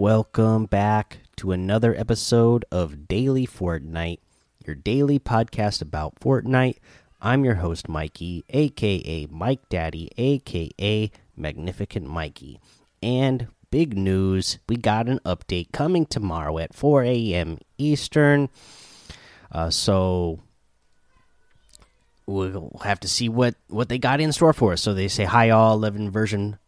Welcome back to another episode of Daily Fortnite, your daily podcast about Fortnite. I'm your host, Mikey, aka Mike Daddy, aka Magnificent Mikey. And big news we got an update coming tomorrow at 4 a.m. Eastern. Uh, so we'll have to see what what they got in store for us. So they say hi all 11 version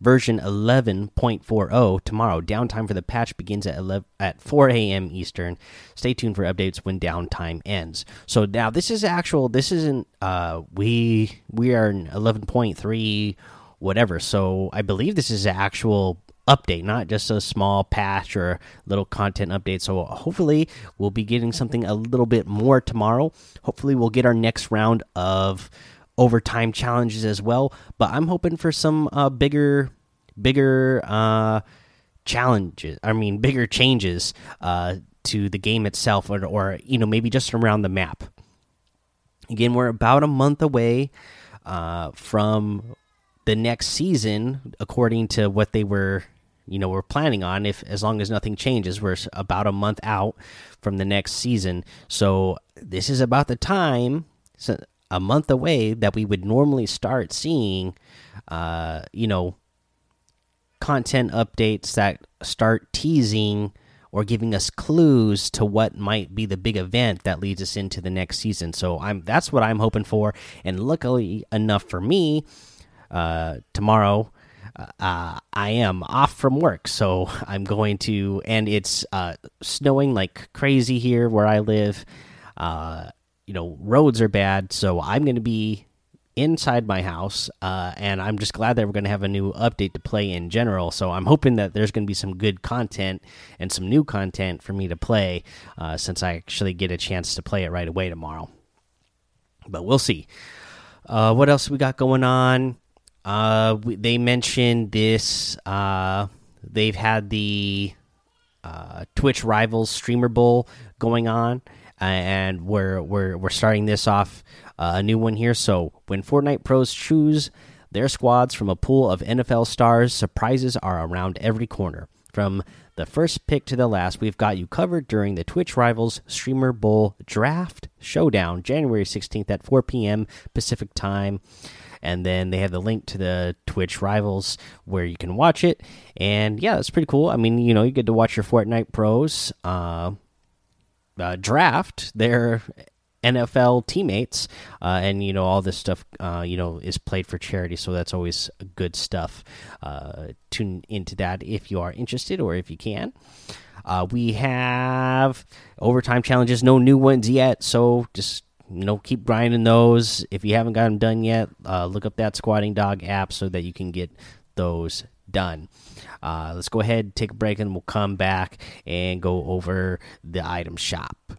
version 11.40 tomorrow. Downtime for the patch begins at 11, at 4 a.m. Eastern. Stay tuned for updates when downtime ends. So now this is actual. This isn't. Uh, we we are in 11.3 whatever. So I believe this is an actual update, not just a small patch or little content update. So hopefully we'll be getting something a little bit more tomorrow. Hopefully we'll get our next round of overtime challenges as well. But I'm hoping for some uh, bigger, bigger uh, challenges. I mean, bigger changes uh, to the game itself, or, or you know, maybe just around the map. Again, we're about a month away uh, from the next season, according to what they were you know we're planning on if as long as nothing changes we're about a month out from the next season so this is about the time a month away that we would normally start seeing uh you know content updates that start teasing or giving us clues to what might be the big event that leads us into the next season. So i'm that's what i'm hoping for. And luckily enough for me uh tomorrow uh, I am off from work, so I'm going to, and it's uh, snowing like crazy here where I live. Uh, you know, roads are bad, so I'm going to be inside my house, uh, and I'm just glad that we're going to have a new update to play in general. So I'm hoping that there's going to be some good content and some new content for me to play, uh, since I actually get a chance to play it right away tomorrow. But we'll see. Uh, what else we got going on? Uh, we, they mentioned this. Uh, they've had the uh, Twitch Rivals Streamer Bowl going on, and we're we're we're starting this off uh, a new one here. So when Fortnite pros choose their squads from a pool of NFL stars, surprises are around every corner. From the first pick to the last, we've got you covered during the Twitch Rivals Streamer Bowl Draft Showdown, January 16th at 4 p.m. Pacific Time and then they have the link to the Twitch rivals where you can watch it. And yeah, it's pretty cool. I mean, you know, you get to watch your Fortnite pros uh, uh, draft their NFL teammates, uh, and you know all this stuff. Uh, you know is played for charity, so that's always good stuff. Uh, tune into that if you are interested or if you can. Uh, we have overtime challenges, no new ones yet, so just you know keep grinding those if you haven't got them done yet uh, look up that squatting dog app so that you can get those done uh, let's go ahead take a break and we'll come back and go over the item shop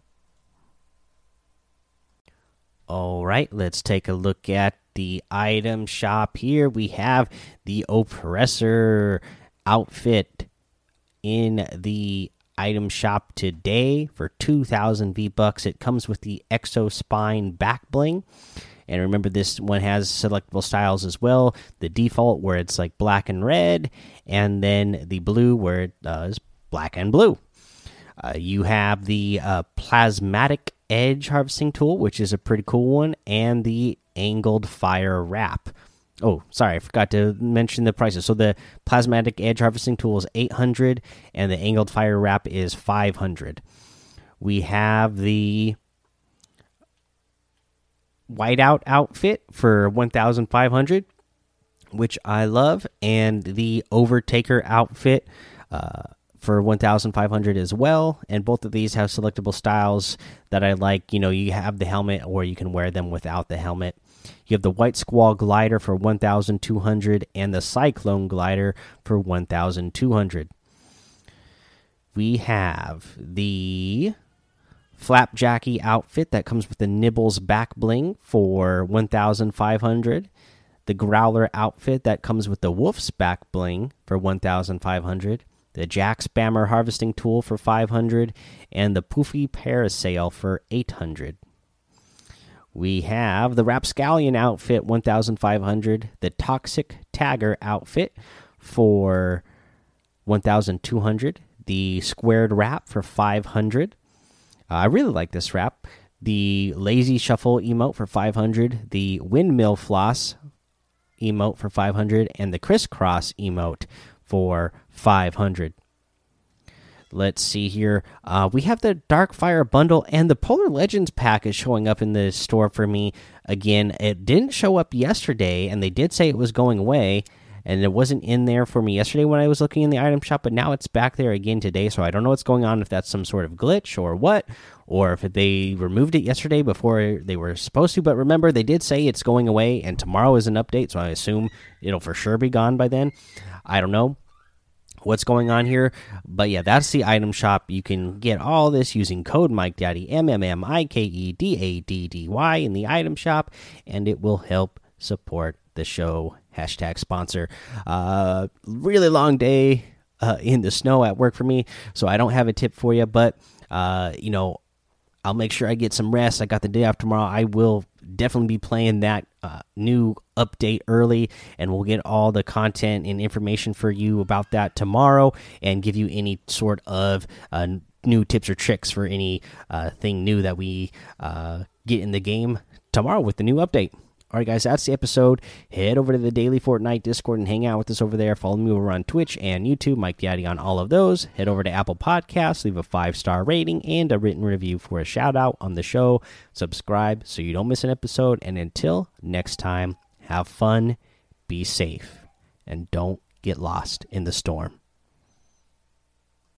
all right let's take a look at the item shop here we have the oppressor outfit in the item shop today for 2000 V bucks. It comes with the Exo Spine back bling. And remember, this one has selectable styles as well. The default, where it's like black and red, and then the blue, where it uh, is black and blue. Uh, you have the uh, plasmatic edge harvesting tool, which is a pretty cool one, and the angled fire wrap. Oh, sorry, I forgot to mention the prices. So the plasmatic edge harvesting tool is 800 and the angled fire wrap is 500. We have the whiteout outfit for 1500, which I love, and the overtaker outfit uh, for 1500 as well. And both of these have selectable styles that I like. You know, you have the helmet or you can wear them without the helmet. You have the White Squall glider for 1,200 and the Cyclone glider for 1,200. We have the Flapjackie outfit that comes with the Nibbles back bling for 1,500. The Growler outfit that comes with the Wolf's back bling for 1,500. The Jack Spammer harvesting tool for 500 and the Poofy Parasail for 800. We have the Rapscallion outfit 1500, the Toxic Tagger outfit for 1200. The squared wrap for 500. I really like this wrap. The lazy shuffle emote for 500. The windmill floss emote for 500. And the crisscross emote for 500. Let's see here. Uh, we have the Darkfire bundle and the Polar Legends pack is showing up in the store for me again. It didn't show up yesterday, and they did say it was going away, and it wasn't in there for me yesterday when I was looking in the item shop, but now it's back there again today. So I don't know what's going on, if that's some sort of glitch or what, or if they removed it yesterday before they were supposed to. But remember, they did say it's going away, and tomorrow is an update, so I assume it'll for sure be gone by then. I don't know what's going on here. But yeah, that's the item shop. You can get all this using code Mike Daddy M M M I K E D A D D Y in the item shop, and it will help support the show. Hashtag sponsor. Uh, really long day uh, in the snow at work for me, so I don't have a tip for you. But uh, you know, I'll make sure I get some rest. I got the day off tomorrow. I will definitely be playing that uh, new update early, and we'll get all the content and information for you about that tomorrow, and give you any sort of uh, new tips or tricks for any uh, thing new that we uh, get in the game tomorrow with the new update. All right, guys, that's the episode. Head over to the Daily Fortnite Discord and hang out with us over there. Follow me over on Twitch and YouTube, Mike Daddy on all of those. Head over to Apple Podcasts, leave a five star rating and a written review for a shout out on the show. Subscribe so you don't miss an episode. And until next time, have fun, be safe, and don't get lost in the storm.